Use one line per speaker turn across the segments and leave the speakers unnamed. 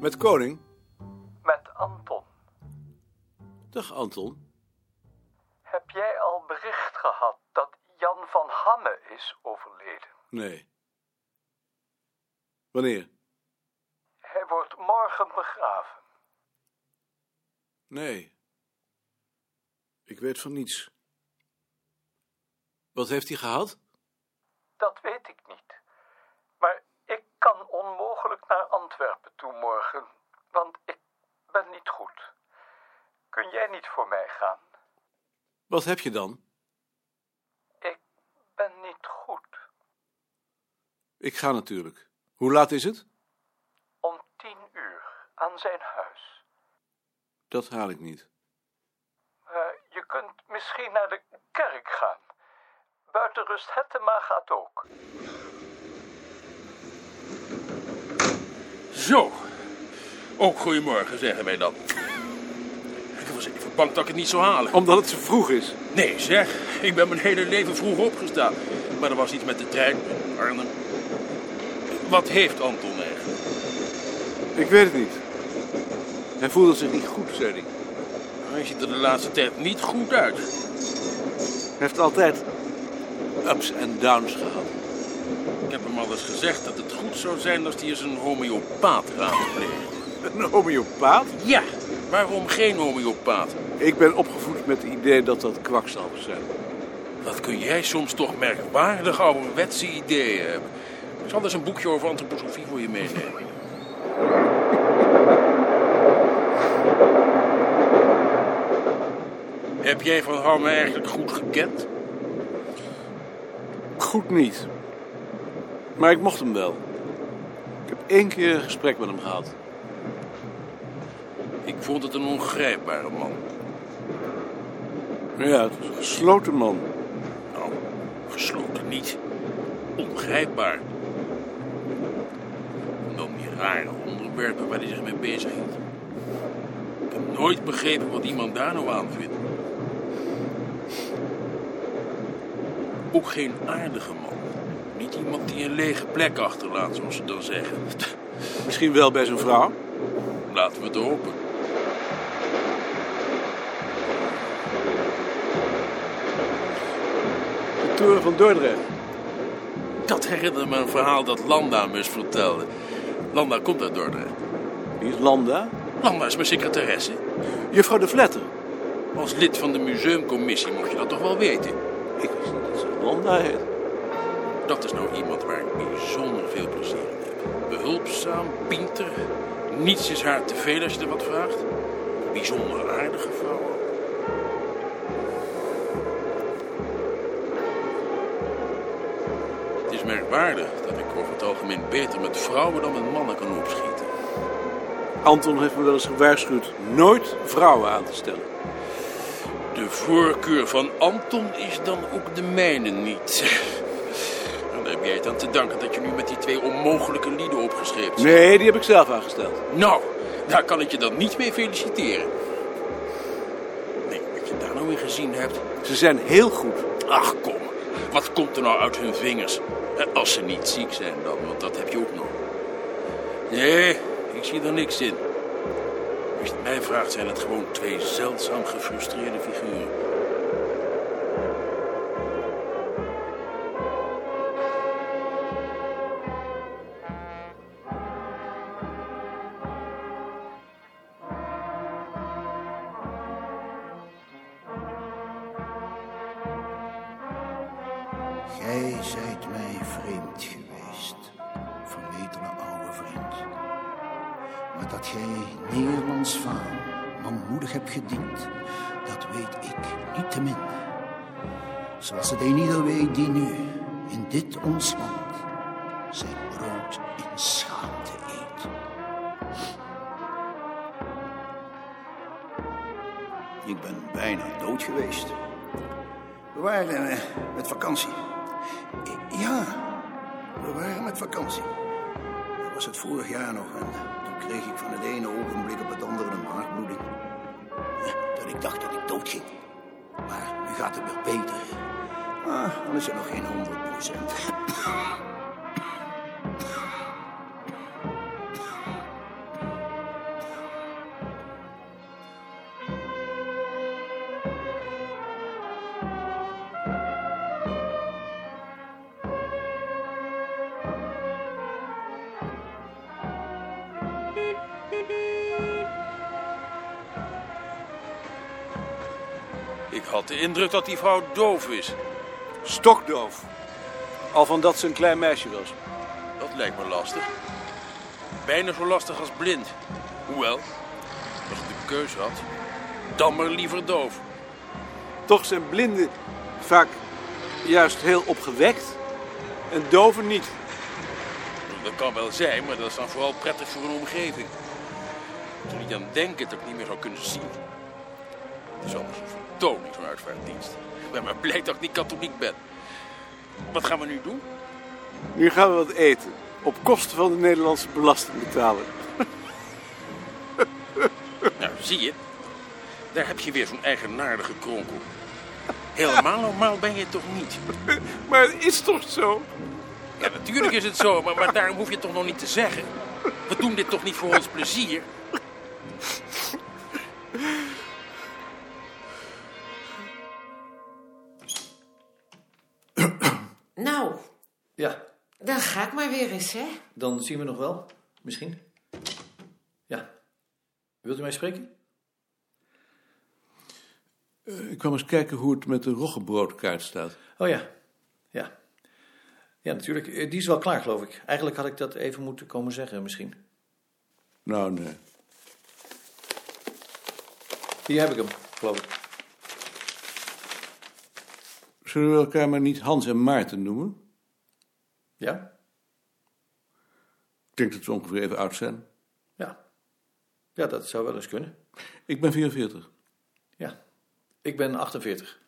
Met Koning?
Met Anton.
Dag Anton.
Heb jij al bericht gehad dat Jan van Hamme is overleden?
Nee. Wanneer?
Hij wordt morgen begraven.
Nee. Ik weet van niets. Wat heeft hij gehad?
Dat weet ik niet. Maar ik kan onmogelijk naar Antwerpen toe morgen, want ik ben niet goed. Kun jij niet voor mij gaan?
Wat heb je dan?
Ik ben niet goed.
Ik ga natuurlijk. Hoe laat is het?
Om tien uur aan zijn huis.
Dat haal ik niet.
Eh, je kunt misschien naar de kerk gaan. Buitenrust Hettema gaat ook.
Zo. Ook goedemorgen, zeggen wij dan. Ik was even bang dat ik het niet zou halen.
Omdat het zo vroeg is.
Nee, zeg. Ik ben mijn hele leven vroeg opgestaan. Maar er was iets met de trein. Arnhem. Wat heeft Anton eigenlijk?
Ik weet het niet. Hij voelde zich niet goed, zei hij.
Hij ziet er de laatste tijd niet goed uit.
Hij heeft altijd ups en downs gehad.
Ik heb hem al eens gezegd dat het goed zou zijn als hij eens een homeopaat raadpleegt.
Een homeopaat?
Ja, waarom geen homeopaat?
Ik ben opgevoed met het idee dat dat kwakzalvers zijn.
Wat kun jij soms toch merkwaardig ouderwetse ideeën hebben. Ik zal eens een boekje over antroposofie voor je meenemen. Heb jij Van Hamme eigenlijk goed gekend?
Goed niet. Maar ik mocht hem wel. Ik heb één keer een gesprek met hem gehad.
Ik vond het een ongrijpbare man.
Ja, het was een gesloten man.
Nou, gesloten niet. Ongrijpbaar. Dan die rare onderwerpen waar hij zich mee bezig hield. Ik heb nooit begrepen wat iemand daar nou aan vindt. Ook geen aardige iemand die een lege plek achterlaat, zoals ze dan zeggen.
Misschien wel bij zijn vrouw.
Laten we het hopen.
De toren van Dordrecht.
Dat herinnerde me een verhaal dat Landa me eens vertelde. Landa komt uit Dordrecht.
Wie is Landa?
Landa is mijn secretaresse.
Juffrouw de Vletter.
Als lid van de museumcommissie mocht je dat toch wel weten.
Ik wist niet dat ze Landa heet.
Dat is nou iemand waar ik bijzonder veel plezier in heb. Behulpzaam, pinter. Niets is haar te veel als je er wat vraagt. Bijzonder aardige vrouw. Het is merkwaardig dat ik over het algemeen beter met vrouwen dan met mannen kan opschieten.
Anton heeft me wel eens gewaarschuwd nooit vrouwen aan te stellen.
De voorkeur van Anton is dan ook de mijne niet. Het aan te danken dat je nu met die twee onmogelijke lieden opgeschreven bent.
Nee, die heb ik zelf aangesteld.
Nou, daar kan ik je dan niet mee feliciteren. Denk wat je daar nou in gezien hebt.
Ze zijn heel goed.
Ach, kom. Wat komt er nou uit hun vingers? Als ze niet ziek zijn dan, want dat heb je ook nog. Nee, ik zie er niks in. Als je het mij vraagt, zijn het gewoon twee zeldzaam gefrustreerde figuren.
Zijt mij vreemd geweest, vermetele oude vriend. Maar dat gij Nederlands faam manmoedig hebt gediend, dat weet ik niet te min. Zoals het een ieder weet die nu in dit ons land zijn brood in schaamte eet. Ik ben bijna dood geweest. We waren eh, met vakantie. Ja, we waren met vakantie. Dat was het vorig jaar nog en toen kreeg ik van het ene ogenblik op het andere een hartbloeding. Eh, Dat ik dacht dat ik dood ging. Maar nu gaat het weer beter. Ah, dan is het nog geen honderd procent.
Ik had de indruk dat die vrouw doof is.
Stokdoof. Al van dat ze een klein meisje was.
Dat lijkt me lastig. Bijna zo lastig als blind. Hoewel, als ik de keuze had, dan maar liever doof.
Toch zijn blinden vaak juist heel opgewekt en doven niet.
Dat kan wel zijn, maar dat is dan vooral prettig voor een omgeving. Er niet aan denken dat ik niet meer zou kunnen zien. Het is anders een vertoning, zo'n uitvaartdienst. Ik ben maar blij dat ik niet katholiek ben. Wat gaan we nu doen?
Nu gaan we wat eten. Op kosten van de Nederlandse belastingbetaler.
Nou, zie je. Daar heb je weer zo'n eigenaardige kronkel. Helemaal normaal ben je toch niet?
Maar het is toch zo?
Ja, natuurlijk is het zo, maar, maar daarom hoef je het toch nog niet te zeggen. We doen dit toch niet voor ons plezier?
Nou,
Ja,
dan ga ik maar weer eens, hè?
dan zien we nog wel. Misschien. Ja. Wilt u mij spreken?
Eh, Ik kwam eens kijken hoe het met de roggebroodkaart staat.
Oh ja. Ja. Ja, natuurlijk. Eh, Die is wel klaar, geloof ik. Eigenlijk had ik dat even moeten komen zeggen, misschien.
Nou, nee.
Hier heb ik hem, geloof ik.
Zullen we elkaar maar niet Hans en Maarten noemen?
Ja?
Ik denk dat we ongeveer even oud zijn.
Ja. Ja, dat zou wel eens kunnen.
Ik ben 44.
Ja. Ik ben 48.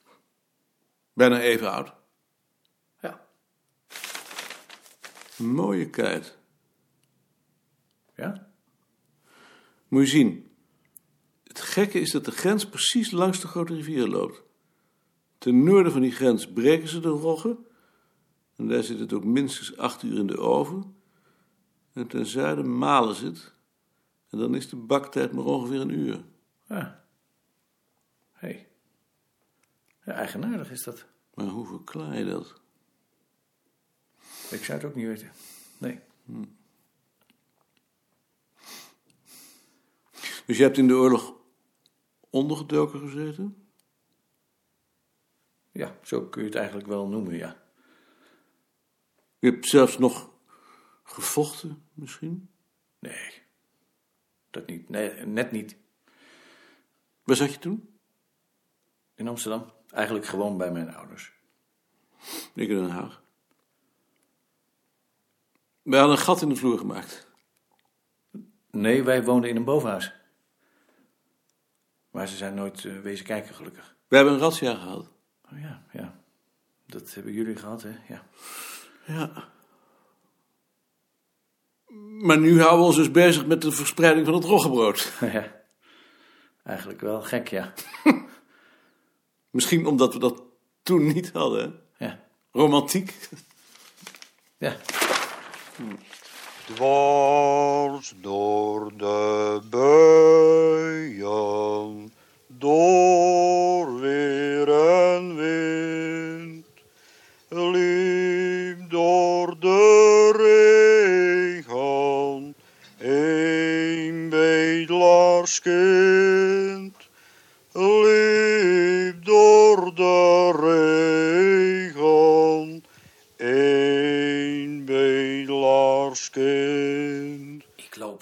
Bijna even oud.
Ja.
Een mooie kuit.
Ja?
Moet je zien. Het gekke is dat de grens precies langs de grote rivier loopt. Ten noorden van die grens breken ze de roggen. En daar zit het ook minstens acht uur in de oven. En ten zuiden malen ze het. En dan is de baktijd maar ongeveer een uur.
Ja. Hé. Hey. Ja, eigenaardig is dat.
Maar hoe verklaar je dat?
Ik zou het ook niet weten. Nee.
Dus je hebt in de oorlog ondergedoken gezeten?
Ja, zo kun je het eigenlijk wel noemen, ja.
Je hebt zelfs nog gevochten, misschien?
Nee. Dat niet. Nee, net niet.
Waar zat je toen?
In Amsterdam. Eigenlijk gewoon bij mijn ouders.
Ik in Den Haag. Wij hadden een gat in de vloer gemaakt.
Nee, wij woonden in een bovenhuis. Maar ze zijn nooit eh, wezen kijken, gelukkig.
We hebben een razzia gehad.
Oh ja, ja. Dat hebben jullie gehad, hè? Ja.
Ja. Maar nu houden we ons dus bezig met de verspreiding van het roggebrood.
ja. Eigenlijk wel gek, ja.
Misschien omdat we dat toen niet hadden. hè?
Ja.
Romantiek.
Ja.
Dwars door de buien,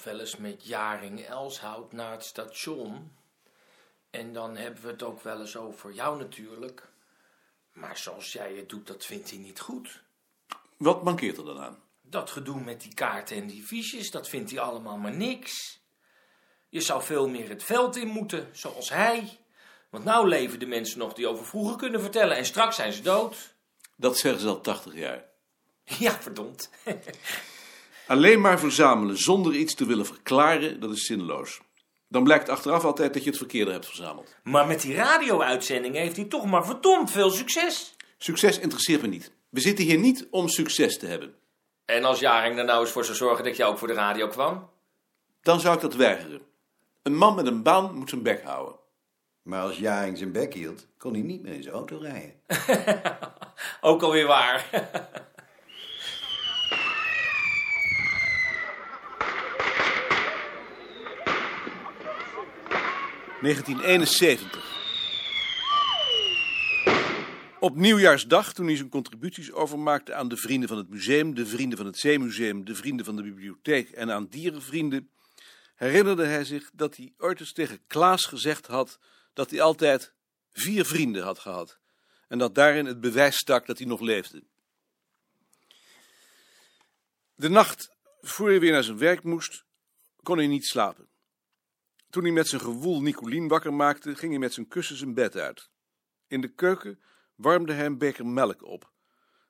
Wel eens met Jaring Elshout naar het station. En dan hebben we het ook wel eens over jou natuurlijk. Maar zoals jij het doet, dat vindt hij niet goed.
Wat mankeert er dan aan?
Dat gedoe met die kaarten en die fiches, dat vindt hij allemaal maar niks. Je zou veel meer het veld in moeten, zoals hij. Want nou leven de mensen nog die over vroeger kunnen vertellen en straks zijn ze dood.
Dat zeggen ze al 80 jaar.
Ja, verdomd.
Alleen maar verzamelen zonder iets te willen verklaren, dat is zinloos. Dan blijkt achteraf altijd dat je het verkeerde hebt verzameld.
Maar met die radio-uitzendingen heeft hij toch maar verdomd veel succes.
Succes interesseert me niet. We zitten hier niet om succes te hebben.
En als Jaring er nou eens voor zou zorgen dat je ook voor de radio kwam?
Dan zou ik dat weigeren. Een man met een baan moet zijn bek houden.
Maar als Jaring zijn bek hield, kon hij niet meer in zijn auto rijden.
Ook alweer waar.
1971. Op nieuwjaarsdag, toen hij zijn contributies overmaakte aan de vrienden van het museum, de vrienden van het Zeemuseum, de vrienden van de bibliotheek en aan dierenvrienden, herinnerde hij zich dat hij ooit eens tegen Klaas gezegd had dat hij altijd vier vrienden had gehad. En dat daarin het bewijs stak dat hij nog leefde. De nacht voor hij weer naar zijn werk moest, kon hij niet slapen. Toen hij met zijn gewoel Nicolien wakker maakte, ging hij met zijn kussen zijn bed uit. In de keuken warmde hij een beker melk op.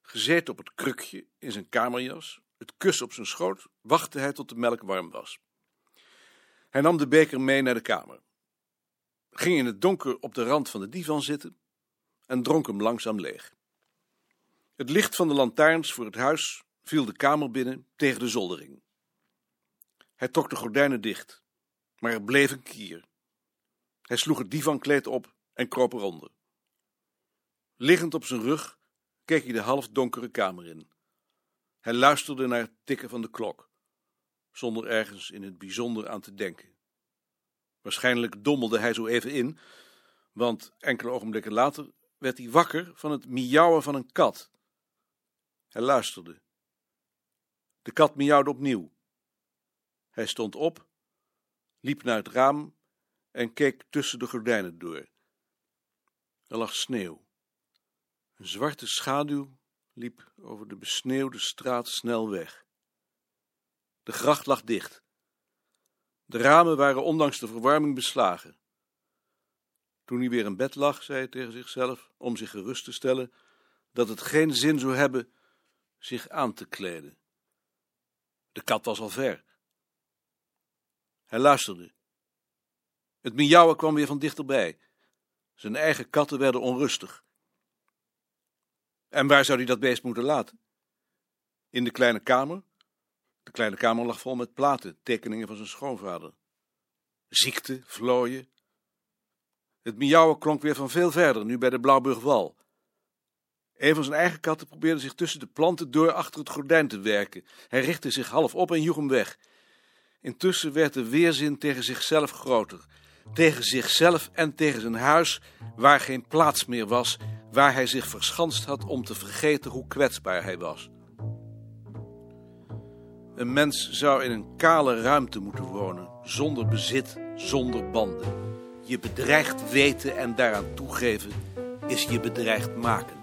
Gezeten op het krukje in zijn kamerjas, het kus op zijn schoot, wachtte hij tot de melk warm was. Hij nam de beker mee naar de kamer, ging in het donker op de rand van de divan zitten en dronk hem langzaam leeg. Het licht van de lantaarns voor het huis viel de kamer binnen tegen de zoldering. Hij trok de gordijnen dicht, maar er bleef een kier. Hij sloeg het divankleed op en kroop eronder. Liggend op zijn rug keek hij de halfdonkere kamer in. Hij luisterde naar het tikken van de klok, zonder ergens in het bijzonder aan te denken. Waarschijnlijk dommelde hij zo even in, want enkele ogenblikken later werd hij wakker van het miauwen van een kat. Hij luisterde. De kat miauwde opnieuw. Hij stond op, liep naar het raam en keek tussen de gordijnen door. Er lag sneeuw. Een zwarte schaduw liep over de besneeuwde straat snel weg. De gracht lag dicht. De ramen waren ondanks de verwarming beslagen. Toen hij weer in bed lag, zei hij tegen zichzelf, om zich gerust te stellen, dat het geen zin zou hebben zich aan te kleden. De kat was al ver. Hij luisterde. Het miauwen kwam weer van dichterbij. Zijn eigen katten werden onrustig. En waar zou hij dat beest moeten laten? In de kleine kamer? De kleine kamer lag vol met platen, tekeningen van zijn schoonvader. Ziekte, vlooien. Het miauwen klonk weer van veel verder, nu bij de Blauwburgwal. Een van zijn eigen katten probeerde zich tussen de planten door achter het gordijn te werken. Hij richtte zich half op en joeg hem weg. Intussen werd de weerzin tegen zichzelf groter. Tegen zichzelf en tegen zijn huis, waar geen plaats meer was, waar hij zich verschanst had om te vergeten hoe kwetsbaar hij was. Een mens zou in een kale ruimte moeten wonen, zonder bezit, zonder banden. Je bedreigd weten en daaraan toegeven is je bedreigd maken.